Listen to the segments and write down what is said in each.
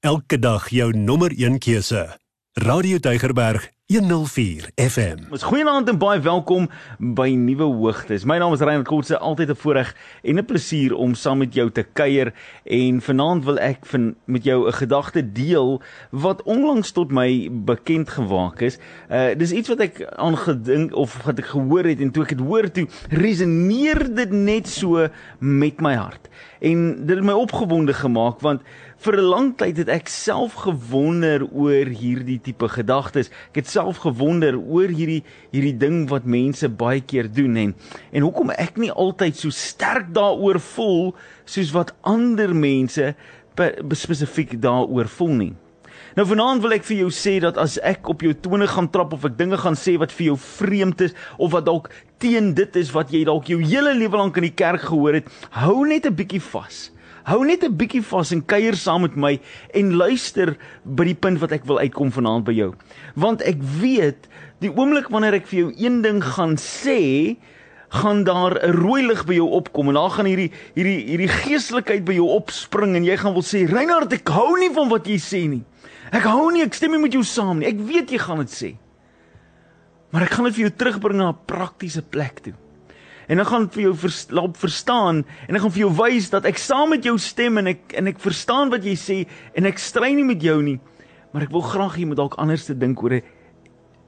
Elke dag jou nommer 1 keuse. Radio Deugerberg 104 FM. Ons goeienaand en baie welkom by Nuwe Hoogtes. My naam is Ryan Kotse, altyd 'n voorreg en 'n plesier om saam met jou te kuier en vanaand wil ek van met jou 'n gedagte deel wat onlangs tot my bekend gemaak is. Uh dis iets wat ek aangedink of wat ek gehoor het en toe ek dit hoor toe resoneer dit net so met my hart. En dit het my opgewonde gemaak want vir 'n lang tyd het ek self gewonder oor hierdie tipe gedagtes. Ek het self gewonder oor hierdie hierdie ding wat mense baie keer doen en en hoekom ek nie altyd so sterk daaroor voel soos wat ander mense spesifiek daaroor voel nie. Nou vanaand wil ek vir jou sê dat as ek op jou tone gaan trap of ek dinge gaan sê wat vir jou vreemd is of wat dalk teen dit is wat jy dalk jou hele lewe lank in die kerk gehoor het, hou net 'n bietjie vas. Hou net 'n bietjie vas en kuier saam met my en luister by die punt wat ek wil uitkom vanaand by jou. Want ek weet die oomblik wanneer ek vir jou een ding gaan sê, gaan daar 'n rooi lig by jou opkom en daar gaan hierdie hierdie hierdie geestelikheid by jou opspring en jy gaan wil sê Reinhard ek hou nie van wat jy sê nie. Ek hou nie ek stem nie met jou saam nie. Ek weet jy gaan dit sê. Maar ek gaan dit vir jou terugbring na 'n praktiese plek toe en ek gaan vir jou vers, laat verstaan en ek gaan vir jou wys dat ek saam met jou stem en ek en ek verstaan wat jy sê en ek stry nie met jou nie maar ek wil graag hê jy moet dalk anders te dink oor 'n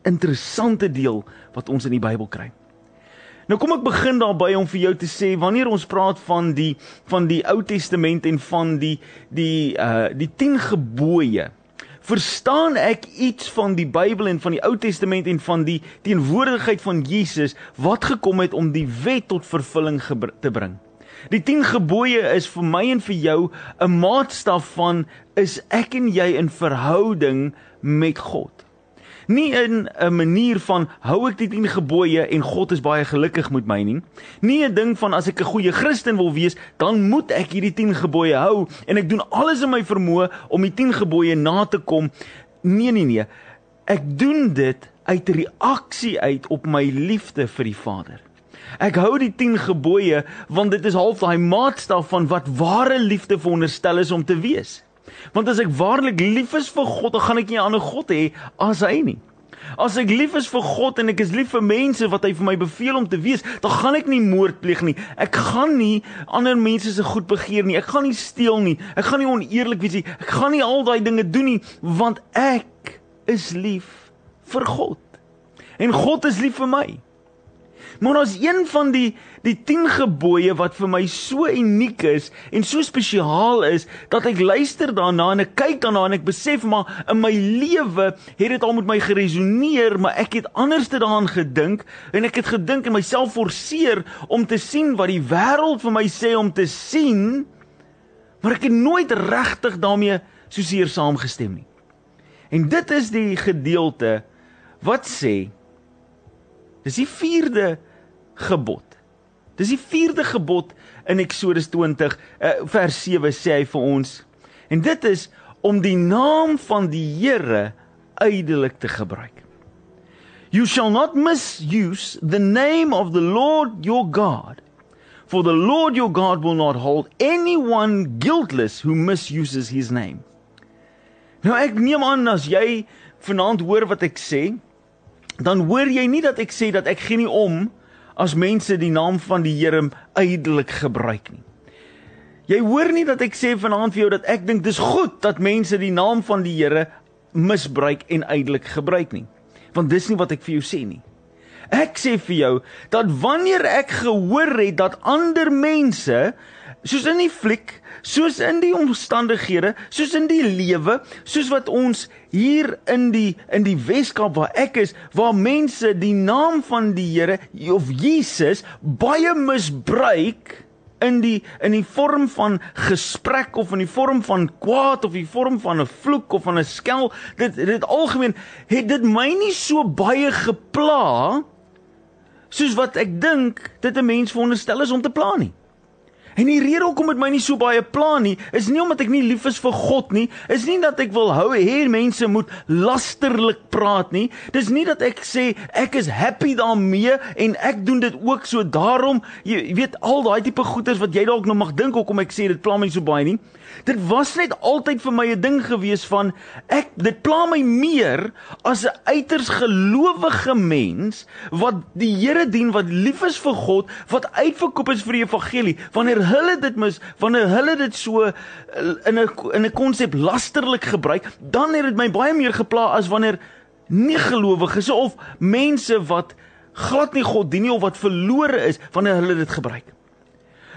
interessante deel wat ons in die Bybel kry. Nou kom ek begin daarby om vir jou te sê wanneer ons praat van die van die Ou Testament en van die die uh die 10 gebooie verstaan ek iets van die Bybel en van die Ou Testament en van die teenwoordigheid van Jesus wat gekom het om die wet tot vervulling te bring. Die 10 gebooie is vir my en vir jou 'n maatstaf van is ek en jy in verhouding met God nie in 'n manier van hou ek die 10 gebooie en God is baie gelukkig met my nie. Nie 'n ding van as ek 'n goeie Christen wil wees, dan moet ek hierdie 10 gebooie hou en ek doen alles in my vermoë om die 10 gebooie na te kom. Nee nee nee. Ek doen dit uit reaksie uit op my liefde vir die Vader. Ek hou die 10 gebooie want dit is half daai maatstaf van wat ware liefde veronderstel is om te wees. Want as ek waarlik lief is vir God, dan gaan ek nie 'n ander God hê as hy nie. As ek lief is vir God en ek is lief vir mense wat hy vir my beveel om te wees, dan gaan ek nie moord pleeg nie. Ek gaan nie ander mense se goed begeer nie. Ek gaan nie steel nie. Ek gaan nie oneerlik wees nie. Ek gaan nie al daai dinge doen nie want ek is lief vir God. En God is lief vir my. Maar ons een van die die 10 gebooie wat vir my so uniek is en so spesiaal is dat ek luister daarna en ek kyk daarna en ek besef maar in my lewe het dit al met my geresoneer, maar ek het anders te daaraan gedink en ek het gedink en myself forceer om te sien wat die wêreld vir my sê om te sien, maar ek het nooit regtig daarmee soseer saamgestem nie. En dit is die gedeelte wat sê Dis die 4de gebod. Dis die 4de gebod in Eksodus 20 uh, vers 7 sê hy vir ons. En dit is om die naam van die Here uitelik te gebruik. You shall not misuse the name of the Lord your God. For the Lord your God will not hold anyone guiltless who misuses his name. Nou ek neem aan as jy vanaand hoor wat ek sê, dan hoor jy nie dat ek sê dat ek gee nie om as mense die naam van die Here uitelik gebruik nie. Jy hoor nie dat ek sê vanaand vir jou dat ek dink dis goed dat mense die naam van die Here misbruik en uitelik gebruik nie. Want dis nie wat ek vir jou sê nie. Ek sê vir jou dat wanneer ek gehoor het dat ander mense soos in die fliek, soos in die omstandighede, soos in die lewe, soos wat ons hier in die in die Weskaap waar ek is, waar mense die naam van die Here of Jesus baie misbruik in die in die vorm van gesprek of in die vorm van kwaad of in die vorm van 'n vloek of van 'n skel dit dit algemeen het dit my nie so baie gepla soos wat ek dink dit 'n mens veronderstel is om te pla nie En die rede hoekom dit my nie so baie pla nie, is nie omdat ek nie lief is vir God nie, is nie dat ek wil hou hê mense moet lasterlik praat nie. Dis nie dat ek sê ek is happy daarmee en ek doen dit ook so daarom, jy weet al daai tipe goeters wat jy dalk nou mag dink hoekom ek sê dit pla my so baie nie. Dit was net altyd vir my 'n ding gewees van ek dit pla my meer as 'n uiters gelowige mens wat die Here dien, wat lief is vir God, wat uitverkoop is vir die evangelie. Wanneer hulle dit mis, wanneer hulle dit so eh, in 'n in 'n konsep lasterlik gebruik, dan het dit my baie meer gepla as wanneer nie gelowiges of mense wat glad nie God dien nie of wat verlore is wanneer hulle dit gebruik.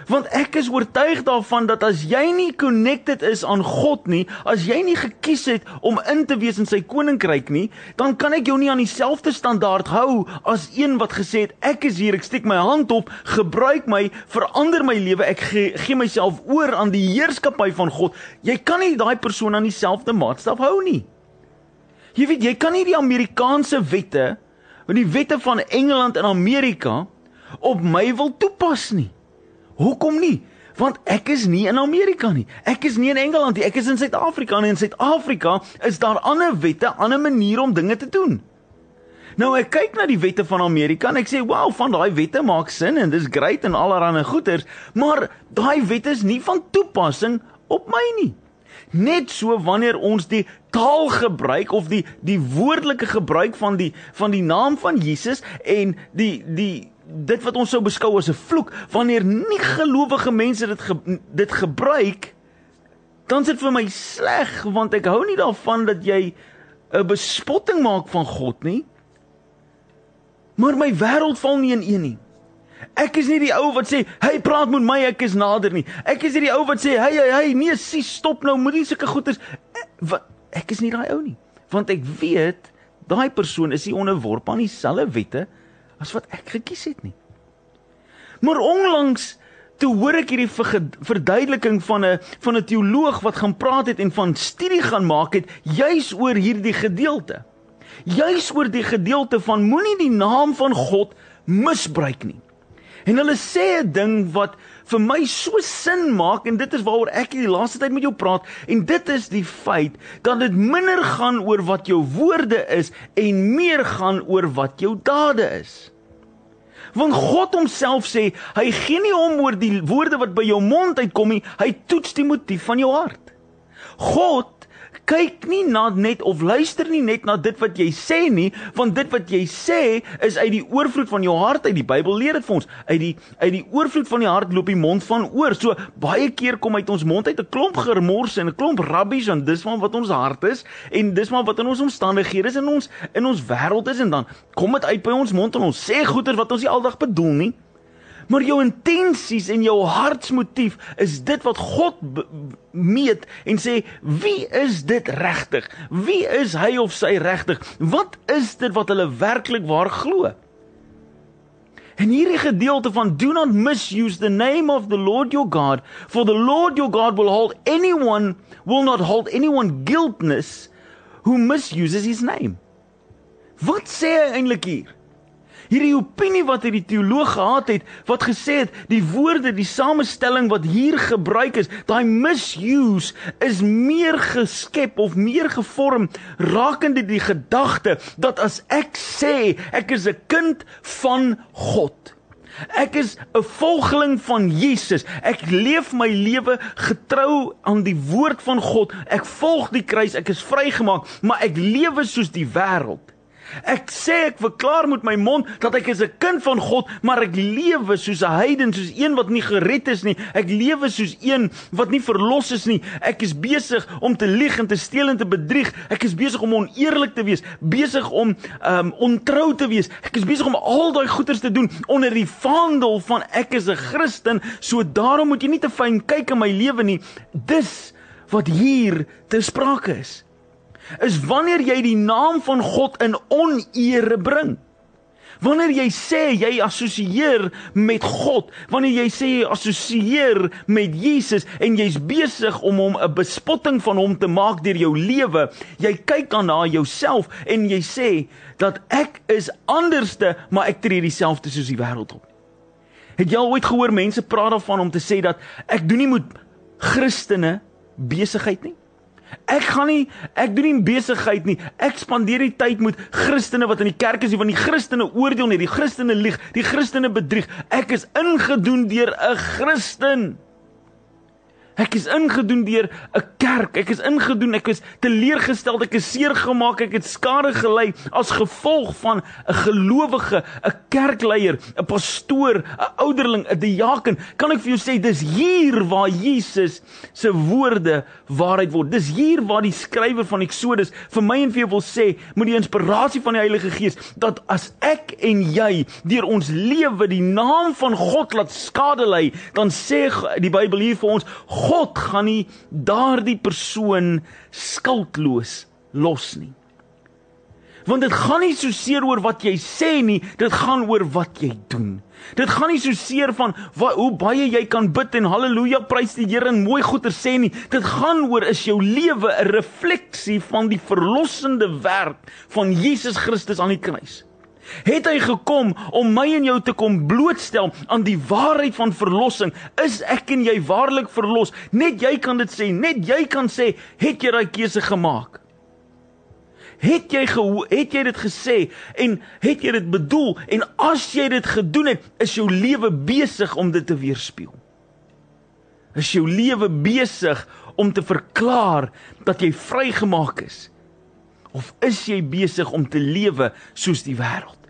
Want ek is oortuig daarvan dat as jy nie connected is aan God nie, as jy nie gekies het om in te wees in sy koninkryk nie, dan kan ek jou nie aan dieselfde standaard hou as een wat gesê het ek is hier, ek steek my hand op, gebruik my, verander my lewe, ek gee, gee myself oor aan die heerskappy van God. Jy kan nie daai persoon aan dieselfde maatstaf hou nie. Jy weet, jy kan nie die Amerikaanse wette, die wette van Engeland en Amerika op my wil toepas nie. Hoekom nie? Want ek is nie in Amerika nie. Ek is nie in Engeland nie. Ek is in Suid-Afrika en in Suid-Afrika is daar ander wette, ander maniere om dinge te doen. Nou ek kyk na die wette van Amerika en ek sê, "Wow, van daai wette maak sin en dis great en allerlei goeders, maar daai wette is nie van toepassing op my nie." Net so wanneer ons die taal gebruik of die die woordelike gebruik van die van die naam van Jesus en die die dit wat ons sou beskou as 'n vloek wanneer nie gelowige mense dit ge, dit gebruik dan sit vir my sleg want ek hou nie daarvan dat jy 'n bespotting maak van God nie maar my wêreld val nie in een nie Ek is nie die ou wat sê, "Hey, praat met my, ek is nader nie." Ek is nie die ou wat sê, "Hey, hey, hey, nee, sis, stop nou, moenie sulke goeters." Wat ek is nie daai ou nie, want ek weet daai persoon is nie onderworpe aan dieselfde wette as wat ek gekies het nie. Maar onlangs toe hoor ek hierdie verduideliking van 'n van 'n teoloog wat gaan praat het en van studie gaan maak het juis oor hierdie gedeelte. Juis oor die gedeelte van moenie die naam van God misbruik nie. En hulle sê 'n ding wat vir my so sin maak en dit is waaroor ek die laaste tyd met jou praat en dit is die feit dat dit minder gaan oor wat jou woorde is en meer gaan oor wat jou dade is. Want God homself sê, hy gee nie om oor die woorde wat by jou mond uitkom nie, hy toets die motief van jou hart. God kyk nie na net of luister nie net na dit wat jy sê nie, want dit wat jy sê is uit die oorvloed van jou hart uit. Die Bybel leer dit vir ons. Uit die uit die oorvloed van die hart loop die mond van oor. So baie keer kom uit ons mond uit 'n klomp gemors en 'n klomp rabbies en dis maar wat ons hart is en dis maar wat in ons omstandighede is in ons in ons wêreld is en dan kom dit uit by ons mond en ons sê goeie wat ons nie aldag bedoel nie. Maar jou intensies en jou hartsmotief is dit wat God meet en sê wie is dit regtig? Wie is hy of sy regtig? Wat is dit wat hulle werklik waar glo? En hierdie gedeelte van do not misuse the name of the Lord your God for the Lord your God will hold anyone will not hold anyone guiltless who misuses his name. Wat sê hy eintlik hier? Hierdie opinie wat hierdie teoloog gehad het wat gesê het die woorde die samestelling wat hier gebruik is daai misuse is meer geskep of meer gevorm rakende die gedagte dat as ek sê ek is 'n kind van God Ek is 'n volgeling van Jesus. Ek leef my lewe getrou aan die woord van God. Ek volg die kruis. Ek is vrygemaak, maar ek lewe soos die wêreld. Ek sê ek verklaar met my mond dat ek is 'n kind van God, maar ek lewe soos 'n heiden, soos een wat nie gered is nie. Ek lewe soos een wat nie verlos is nie. Ek is besig om te lieg en te steel en te bedrieg. Ek is besig om oneerlik te wees, besig om um ontrou te wees. Ek is besig om al daai goeders te doen onder die vaandel van ek is 'n Christen. So daarom moet jy nie te fyn kyk in my lewe nie. Dis wat hier te sprake is is wanneer jy die naam van God in oneer bring. Wanneer jy sê jy assosieer met God, wanneer jy sê jy assosieer met Jesus en jy's besig om hom 'n bespotting van hom te maak deur jou lewe, jy kyk dan na jouself en jy sê dat ek is anderste, maar ek tree dieselfde soos die wêreld op. Het jy al ooit gehoor mense praat daarvan om te sê dat ek doen nie met Christene besigheid nie? Ek gaan nie ek doen nie besigheid nie. Ek spandeer die tyd met Christene wat in die kerk is, want die Christene oordeel nie, die Christene lieg, die Christene bedrieg. Ek is ingedoen deur 'n Christen. Ek is ingedoen deur 'n kerk. Ek is ingedoen, ek is teleurgestel, ek is seer gemaak, ek het skade gelei as gevolg van 'n gelowige, 'n kerkleier, 'n pastoor, 'n ouderling, 'n diaken. Kan ek vir jou sê dis hier waar Jesus se woorde waarheid word. Dis hier waar die skrywer van Eksodus vir my en vir jou wil sê, met die inspirasie van die Heilige Gees, dat as ek en jy deur ons lewe die naam van God laat skade lei, dan sê die Bybel hier vir ons God gaan nie daardie persoon skuldloos los nie. Want dit gaan nie so seer oor wat jy sê nie, dit gaan oor wat jy doen. Dit gaan nie so seer van wat, hoe baie jy kan bid en haleluja prys die Here en mooi goeie sê nie. Dit gaan oor is jou lewe 'n refleksie van die verlossende werk van Jesus Christus aan die kruis het hy gekom om my en jou te kom blootstel aan die waarheid van verlossing. Is ek en jy waarlik verlos? Net jy kan dit sê, net jy kan sê, het jy daai keuse gemaak? Het jy het jy dit gesê en het jy dit bedoel en as jy dit gedoen het, is jou lewe besig om dit te weerspieël? Is jou lewe besig om te verklaar dat jy vrygemaak is? Of is jy besig om te lewe soos die wêreld?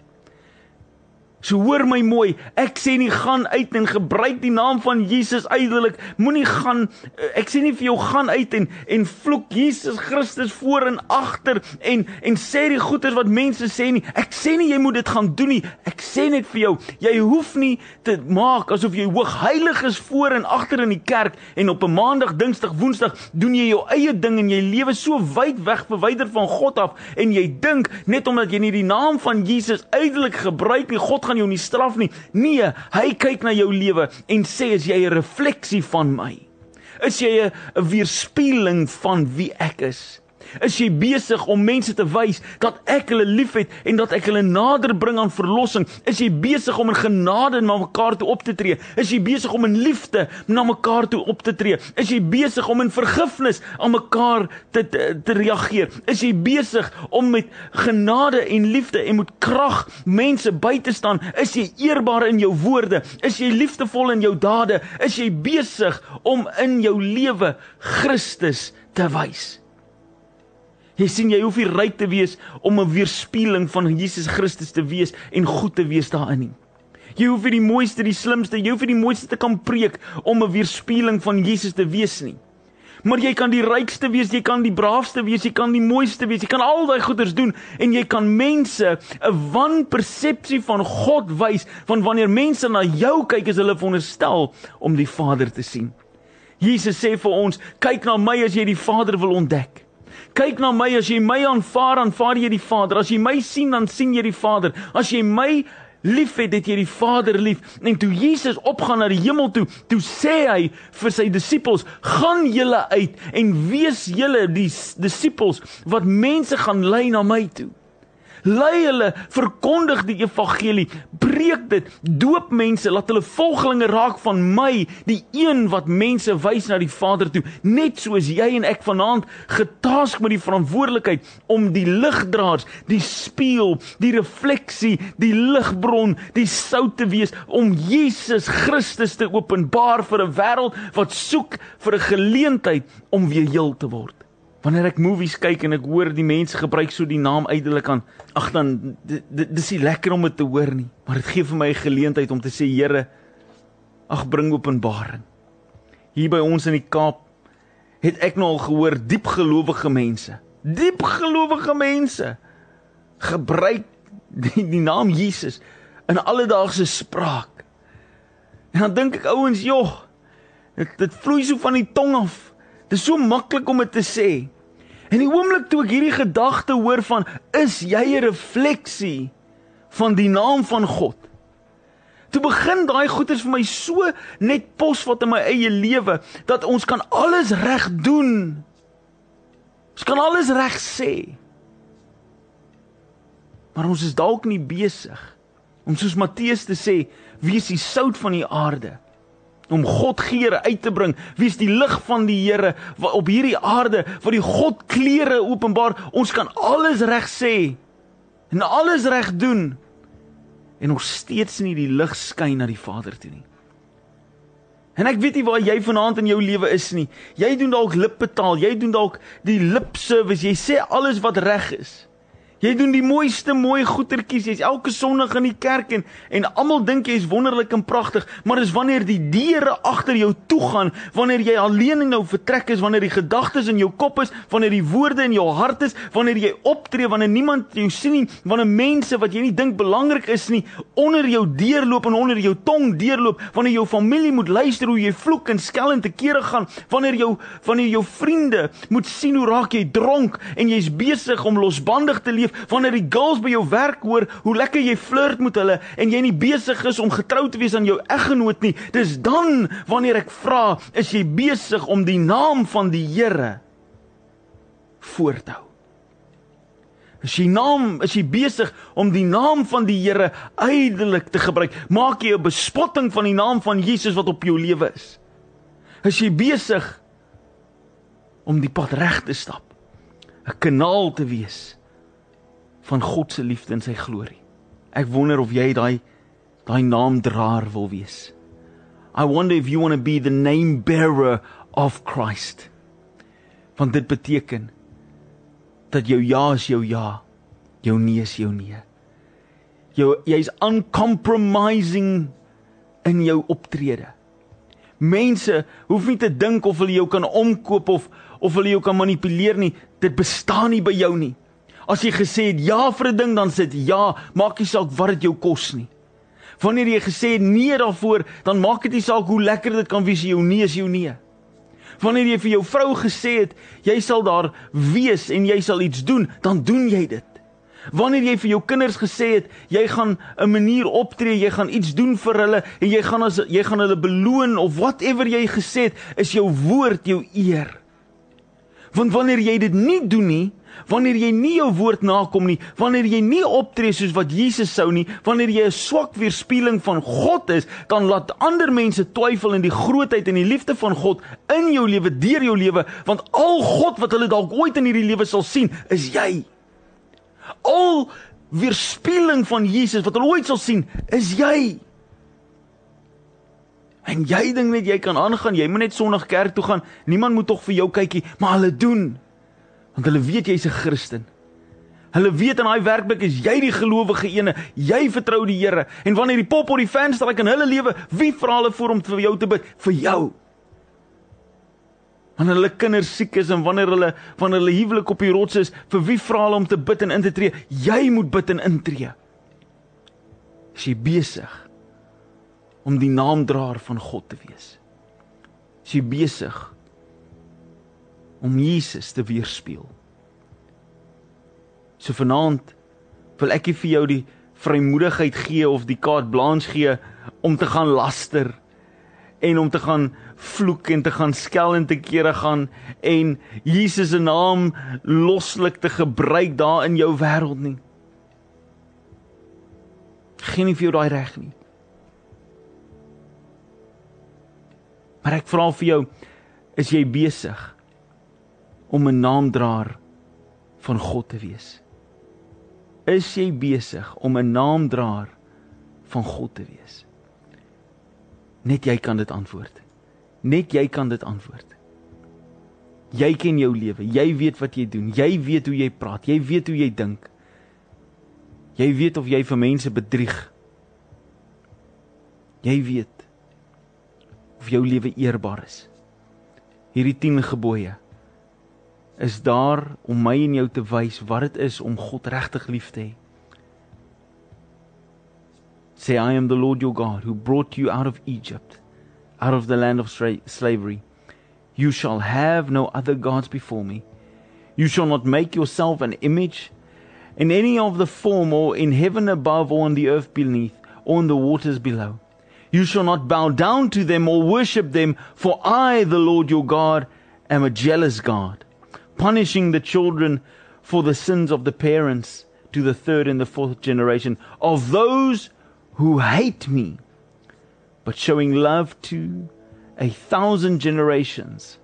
So hoor my mooi, ek sê nie gaan uit en gebruik die naam van Jesus uitelik. Moenie gaan eh, ek sê nie vir jou gaan uit en en vloek Jesus Christus voor en agter en en sê die goeders wat mense sê nie. Ek sê nie jy moet dit gaan doen nie. Ek sê net vir jou, jy hoef nie te maak asof jy hoog heilig is voor en agter in die kerk en op 'n maandag, dinsdag, woensdag doen jy jou eie ding en jy lewe so wyd weg verwyder van God af en jy dink net omdat jy nie die naam van Jesus uitelik gebruik nie, God gaan jou nie straf nie. Nee, hy kyk na jou lewe en sê as jy 'n refleksie van my. Is jy 'n weerspieëling van wie ek is? Is jy besig om mense te wys dat ek hulle liefhet en dat ek hulle nader bring aan verlossing? Is jy besig om in genade na mekaar toe op te tree? Is jy besig om in liefde na mekaar toe op te tree? Is jy besig om in vergifnis aan mekaar te te, te reageer? Is jy besig om met genade en liefde en met krag mense by te staan? Is jy eerbaar in jou woorde? Is jy liefdevol in jou dade? Is jy besig om in jou lewe Christus te wys? Jy sien jy hoef nie ryk te wees om 'n weerspieëling van Jesus Christus te wees en goed te wees daarin nie. Jy hoef nie die mooiste, die slimste, jy hoef nie die mooiste te kan preek om 'n weerspieëling van Jesus te wees nie. Maar jy kan die rykste wees, jy kan die braafste wees, jy kan die mooiste wees, jy kan al daai goeders doen en jy kan mense 'n wanpersepsie van God wys van wanneer mense na jou kyk is hulle veronderstel om die Vader te sien. Jesus sê vir ons, kyk na my as jy die Vader wil ontdek. Kyk na my as jy my aanvaar, aanvaar jy die Vader. As jy my sien, dan sien jy die Vader. As jy my liefhet, het jy die Vader lief. En toe Jesus opgaan na die hemel toe, toe sê hy vir sy disippels: "Gaan julle uit en wees julle die disippels wat mense gaan lei na my toe." Lei hulle, verkondig die evangelie, breek dit, doop mense, laat hulle volgelinge raak van my, die een wat mense wys na die Vader toe, net soos jy en ek vanaand getask met die verantwoordelikheid om die ligdraers, die spieël, die refleksie, die ligbron, die sout te wees om Jesus Christus te openbaar vir 'n wêreld wat soek vir 'n geleentheid om weer heel te word. Wanneer ek movies kyk en ek hoor die mense gebruik so die naam uitelik aan, ag dan dis nie lekker om dit te hoor nie, maar dit gee vir my 'n geleentheid om te sê Here, ag bring openbaring. Hier by ons in die Kaap het ek nou al gehoor diep gelowige mense, diep gelowige mense gebruik die, die naam Jesus in alledaagse spraak. En dan dink ek ouens, joh, dit dit vloei so van die tong af. Dit is so maklik om dit te sê. En die oomblik toe ek hierdie gedagte hoor van is jy 'n refleksie van die naam van God. Toe begin daai goeters vir my so net posvat in my eie lewe dat ons kan alles reg doen. Ons kan alles reg sê. Maar ons is dalk nie besig Om soos Matteus te sê, wees die sout van die aarde om God geure uit te bring. Wees die lig van die Here op hierdie aarde waar die God kleure openbaar. Ons kan alles reg sê en alles reg doen en nog steeds nie die lig skyn na die Vader toe nie. En ek weet nie waar jy vanaand in jou lewe is nie. Jy doen dalk lipbetaal, jy doen dalk die lip service, jy sê alles wat reg is. Jy doen die mooiste mooi goetertjies. Jy's elke Sondag in die kerk en en almal dink jy's wonderlik en pragtig, maar dis wanneer die deure agter jou toegaan, wanneer jy alleen en nou vertrek is, wanneer die gedagtes in jou kop is, wanneer die woorde in jou hart is, wanneer jy optree wanneer niemand jou sien nie, wanneer mense wat jy nie dink belangrik is nie, onder jou deurloop en onder jou tong deurloop, wanneer jou familie moet luister hoe jy vloek en skel en te kere gaan, wanneer jou wanneer jou vriende moet sien hoe raak jy dronk en jy's besig om losbandig te leef wanneer die girls by jou werk hoor hoe lekker jy flirt met hulle en jy nie besig is om getrou te wees aan jou eggenoot nie, dis dan wanneer ek vra, is jy besig om die naam van die Here voort te hou? Is jy naam, is jy besig om die naam van die Here uitelik te gebruik? Maak jy 'n bespotting van die naam van Jesus wat op jou lewe is? Is jy besig om die pad reg te stap? 'n kanaal te wees van God se liefde en sy glorie. Ek wonder of jy daai daai naamdraer wil wees. I wonder if you want to be the name bearer of Christ. Want dit beteken dat jou ja is jou ja, jou nee is jou nee. Jou jy's uncompromising in jou optrede. Mense hoef nie te dink of hulle jou kan omkoop of of hulle jou kan manipuleer nie. Dit bestaan nie by jou nie. As jy gesê het ja vir 'n ding, dan sê dit ja, maak nie saak wat dit jou kos nie. Wanneer jy gesê het nee daarvoor, dan maak dit nie saak hoe lekker dit kan wees jou nee is jou nee. Wanneer jy vir jou vrou gesê het jy sal daar wees en jy sal iets doen, dan doen jy dit. Wanneer jy vir jou kinders gesê het jy gaan 'n manier optree, jy gaan iets doen vir hulle en jy gaan as jy gaan hulle beloon of whatever jy gesê het, is jou woord jou eer. Want wanneer jy dit nie doen nie, wanneer jy nie jou woord nakom nie, wanneer jy nie optree soos wat Jesus sou nie, wanneer jy 'n swak weerspieëling van God is, dan laat ander mense twyfel in die grootheid en die liefde van God in jou lewe, deur jou lewe, want al God wat hulle dalk ooit in hierdie lewe sal sien, is jy. Al weerspieëling van Jesus wat hulle ooit sal sien, is jy. En jy dink net jy kan aangaan, jy moet net Sondag kerk toe gaan. Niemand moet tog vir jou kykie, maar hulle doen want hulle weet jy's 'n Christen. Hulle weet in daai werkplek is jy die gelowige ene. Jy vertrou die Here en wanneer die pop op die venster raak in hulle lewe, wie vra hulle voor om vir jou te bid? Vir jou. Wanneer hulle kinders siek is en wanneer hulle wanneer hulle huwelik op die rots is, vir wie vra hulle om te bid en in te tree? Jy moet bid en intree. Is jy besig om die naamdraer van God te wees? Is jy besig om Jesus te weerspieël. So vanaand wil ek vir jou die vrymoedigheid gee of die kaart blaans gee om te gaan laster en om te gaan vloek en te gaan skel en te kere gaan en Jesus se naam loslik te gebruik daar in jou wêreld nie. Geen nie vir jou daai reg nie. Maar ek vra vir jou, is jy besig om 'n naamdraer van God te wees? Is jy besig om 'n naamdraer van God te wees? Net jy kan dit antwoord. Net jy kan dit antwoord. Jy ken jou lewe. Jy weet wat jy doen. Jy weet hoe jy praat. Jy weet hoe jy dink. Jy weet of jy vir mense bedrieg. Jy weet of jou lewe eerbaar is. Hierdie 10 gebooie is daar om my en jou te wys wat dit is om God regtig lief te hê. Say I am the Lord your God who brought you out of Egypt, out of the land of slavery. You shall have no other gods before me. You shall not make yourself an image in any of the form or in heaven above or on the earth beneath or in the waters below. You shall not bow down to them or worship them, for I, the Lord your God, am a jealous God punishing the children for the sins of the parents to the third and the fourth generation. Of those who hate me, but showing love to a thousand generations.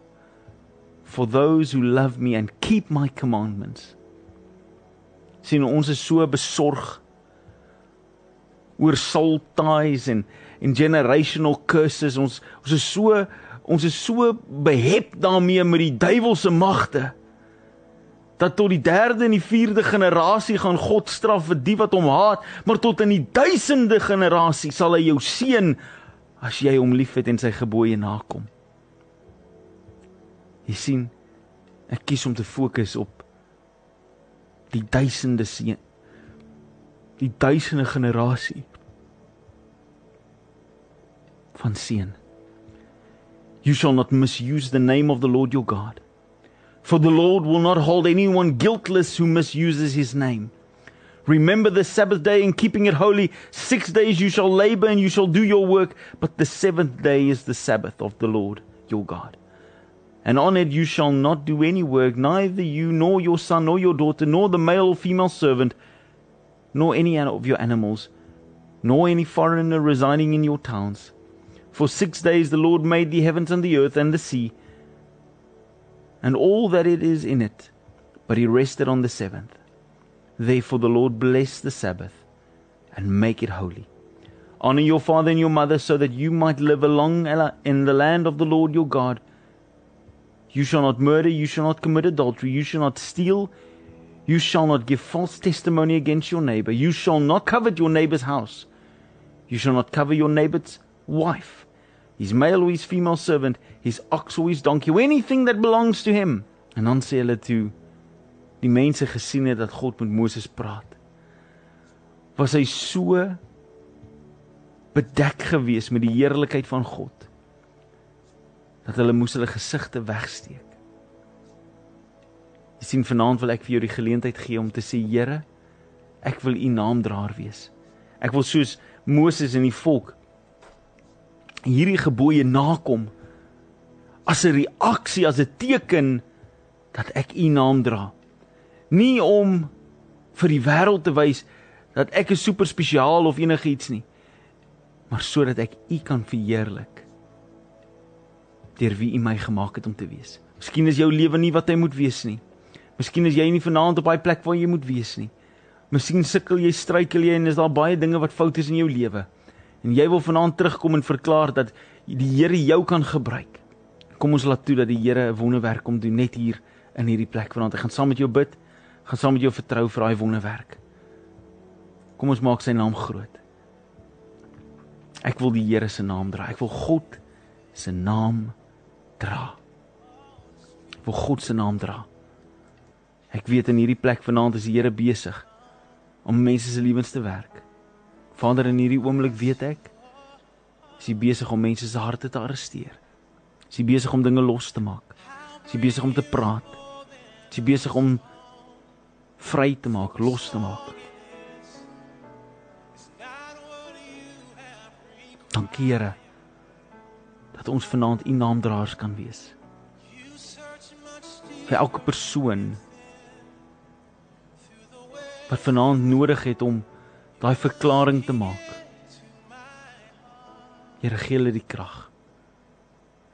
For those who love me and keep my commandments. sien ons is so besorg oor soul ties en en generational curses. Ons ons is so ons is so behep daarmee met die duiwelse magte dat tot die derde en die vierde generasie gaan God straf vir die wat hom haat, maar tot in die duisende generasie sal hy jou seën as jy hom liefhet en sy gebooie nakom. Jy sien, ek kies om te fokus op die duisende seën. Die duisende generasie van seën. You shall not misuse the name of the Lord your God. For the Lord will not hold anyone guiltless who misuses his name. Remember the Sabbath day and keeping it holy. Six days you shall labor and you shall do your work, but the seventh day is the Sabbath of the Lord your God. And on it you shall not do any work, neither you, nor your son, nor your daughter, nor the male or female servant, nor any of your animals, nor any foreigner residing in your towns. For six days the Lord made the heavens and the earth and the sea, and all that it is in it, but he rested on the seventh. Therefore the Lord blessed the Sabbath and make it holy. Honor your father and your mother so that you might live long in the land of the Lord your God. You shall not murder, you shall not commit adultery, you shall not steal, you shall not give false testimony against your neighbor, you shall not covet your neighbor's house, you shall not cover your neighbor's wife, his male or his female servant, his ox or his donkey, or anything that belongs to him. En dan sê hulle toe die mense gesien het dat God met Moses praat. Was hy so bedek gewees met die heerlikheid van God dat hulle moes hulle gesigte wegsteek. Jy sien vanaand wil ek vir jou die geleentheid gee om te sê Here, ek wil u naamdraer wees. Ek wil soos Moses en die volk hierdie gebooie nakom as 'n reaksie, as 'n teken dat ek u naam dra. Nie om vir die wêreld te wys dat ek is super spesiaal of enigiets nie, maar sodat ek u kan verheerlik deur wie u my gemaak het om te wees. Miskien is jou lewe nie wat hy moet wees nie. Miskien is jy nie vanaand op daai plek waar jy moet wees nie. Miskien sukkel jy, struikel jy en is daar baie dinge wat fout is in jou lewe. En jy wil vanaand terugkom en verklaar dat die Here jou kan gebruik. Kom ons laat toe dat die Here 'n wonderwerk kom doen net hier in hierdie plek vanaand. Ek gaan saam met jou bid. Gaan saam met jou vertrou vir daai wonderwerk. Kom ons maak sy naam groot. Ek wil die Here se naam dra. Ek wil God se naam dra. Ek wil God se naam dra. Ek weet in hierdie plek vanaand is die Here besig om mense se lewens te werk. Vader, in hierdie oomblik weet ek is hy besig om mense se harte te arresteer. Is hy besig om dinge los te maak. Is hy besig om te praat. Is hy besig om vry te maak, los te maak. Dankie Here dat ons vanaand u naamdraers kan wees. Vir elke persoon wat vanaand nodig het om daai verklaring te maak. Here gee hulle die krag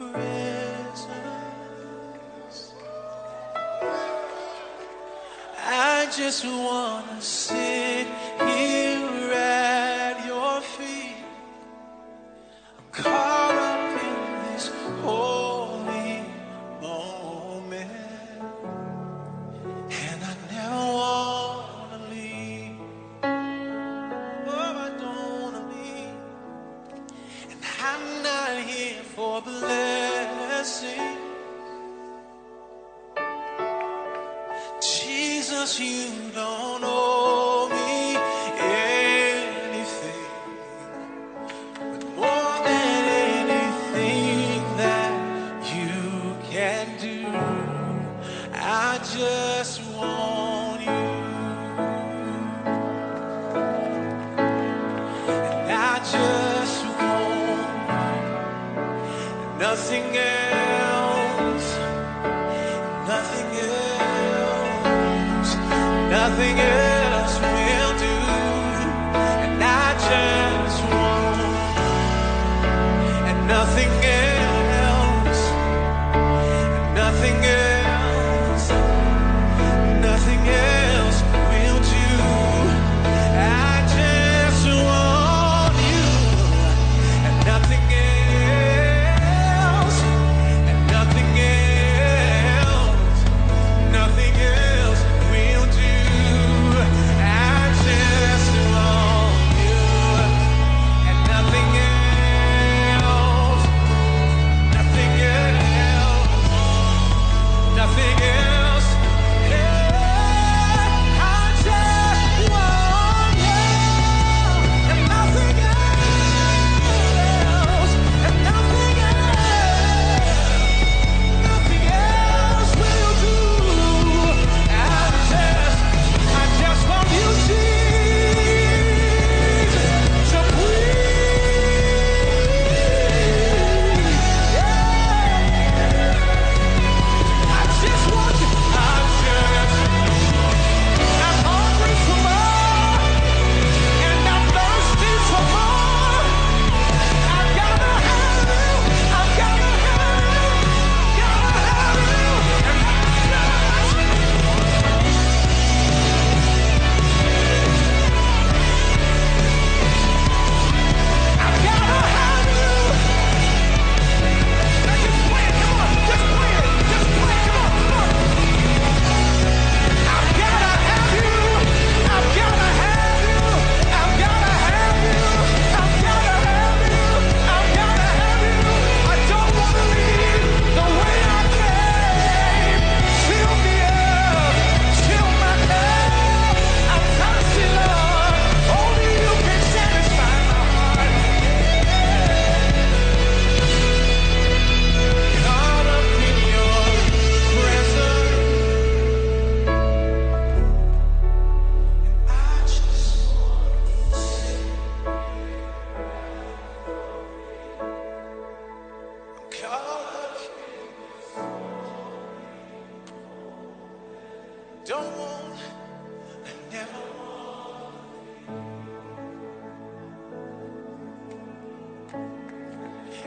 presence. I just wanna sit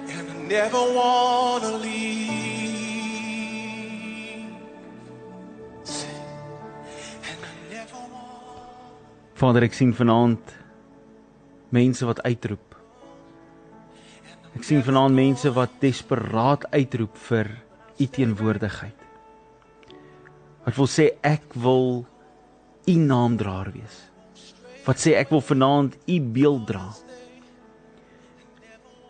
And I never wanna leave. And I never want. Vader, ek sien vanaand mense wat uitroep. Ek sien vanaand mense wat desperaat uitroep vir u teenwoordigheid. Wat wil sê ek wil u naamdraer wees. Wat sê ek wil vanaand u beeld dra.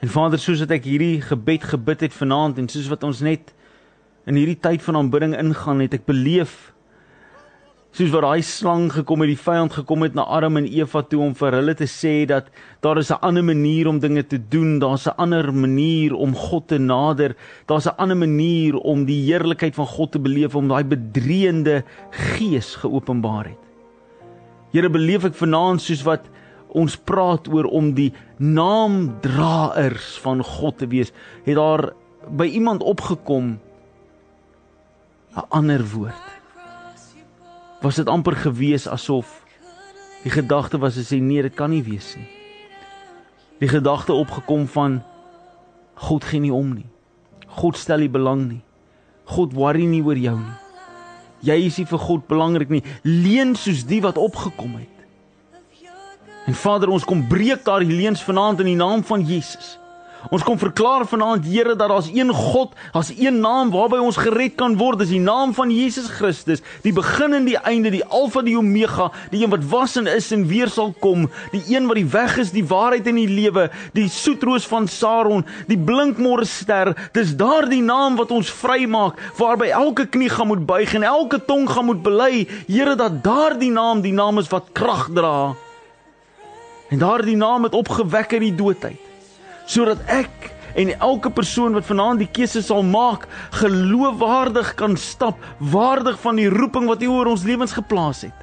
En Vader, soos wat ek hierdie gebed gebid het vanaand en soos wat ons net in hierdie tyd van aanbidding ingaan, het ek beleef soos wat daai slang gekom het, die vyand gekom het na Adam en Eva toe om vir hulle te sê dat daar is 'n ander manier om dinge te doen, daar's 'n ander manier om God te nader, daar's 'n ander manier om die heerlikheid van God te beleef, om daai bedreende gees geopenbaar het. Here beleef ek vanaand soos wat ons praat oor om die naamdraers van God te wees, het daar by iemand opgekom 'n ander woord was dit amper gewees asof die gedagte was as hy nee, dit kan nie wees nie. Die gedagte opgekom van God gee nie om nie. God stel nie belang nie. God worry nie oor jou nie. Jy is nie vir God belangrik nie. Leen soos die wat opgekom het. En Vader, ons kom breek daardie leuns vanaand in die naam van Jesus. Ons kom verklaar vanaand Here dat daar's een God, daar's een naam waarby ons gered kan word, dis die naam van Jesus Christus, die begin en die einde, die Alfa en die Omega, die een wat was en is en weer sal kom, die een wat die weg is, die waarheid en die lewe, die soetroos van Saron, die blinkmôre ster. Dis daardie naam wat ons vrymaak, waarby elke knie gaan moet buig en elke tong gaan moet bely, Here dat daardie naam die naam is wat krag dra. En daardie naam het opgewek uit die doodheid sodat ek en elke persoon wat vanaand die keuse sal maak, geloofwaardig kan stap, waardig van die roeping wat U oor ons lewens geplaas het.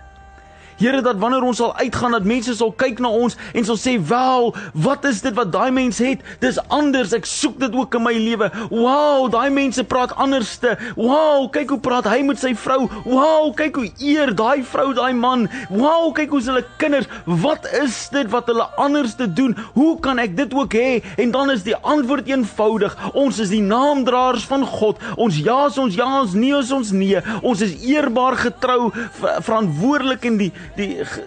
Here dat wanneer ons sal uitgaan dat mense sal kyk na ons en sal sê, "Wow, wat is dit wat daai mens het? Dis anders. Ek soek dit ook in my lewe. Wow, daai mense praat anderste. Wow, kyk hoe praat hy met sy vrou. Wow, kyk hoe eer daai vrou daai man. Wow, kyk hoe hulle kinders. Wat is dit wat hulle anderste doen? Hoe kan ek dit ook hê?" En dan is die antwoord eenvoudig. Ons is die naamdraers van God. Ons ja is ons ja, ons nee is ons nee. Ons is eerbaar, getrou, ver verantwoordelik in die die ge-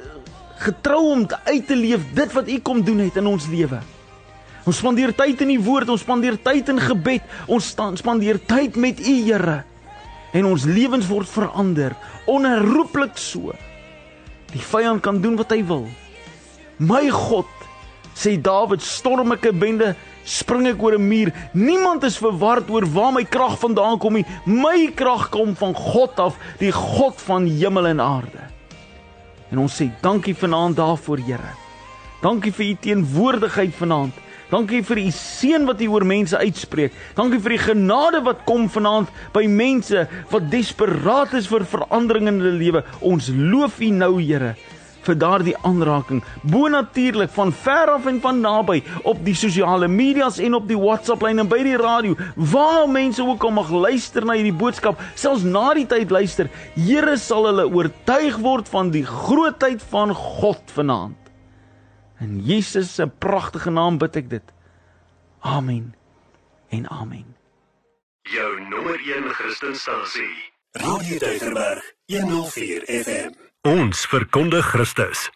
getrou om uit te leef dit wat U kom doen het in ons lewe. Ons spandeer tyd in die woord, ons spandeer tyd in gebed, ons spandeer tyd met U Here. En ons lewens word verander, onherroepelik so. Die vyand kan doen wat hy wil. My God, sê Dawid, storm ek 'n bende, spring ek oor 'n muur. Niemand is verward oor waar my krag vandaan kom nie. My krag kom van God af, die God van hemel en aarde. En ons sê dankie vanaand daarvoor, Here. Dankie vir u teenwoordigheid vanaand. Dankie vir u seën wat u oor mense uitspreek. Dankie vir die genade wat kom vanaand by mense wat desperaat is vir verandering in hulle lewe. Ons loof u nou, Here, vir daardie aanraking. Bonatuurlik van ver af en van naby op die sosiale media's en op die WhatsApp lyn en by die radio. Waar mense ook al mag luister na hierdie boodskap, selfs na die tyd luister, Here sal hulle oortuig word van die grootheid van God vanaand. In Jesus se pragtige naam bid ek dit. Amen. En amen. Jou nommer 1 Christenstasie. Radio Deugerberg 104 FM. Ons verkondig Christus.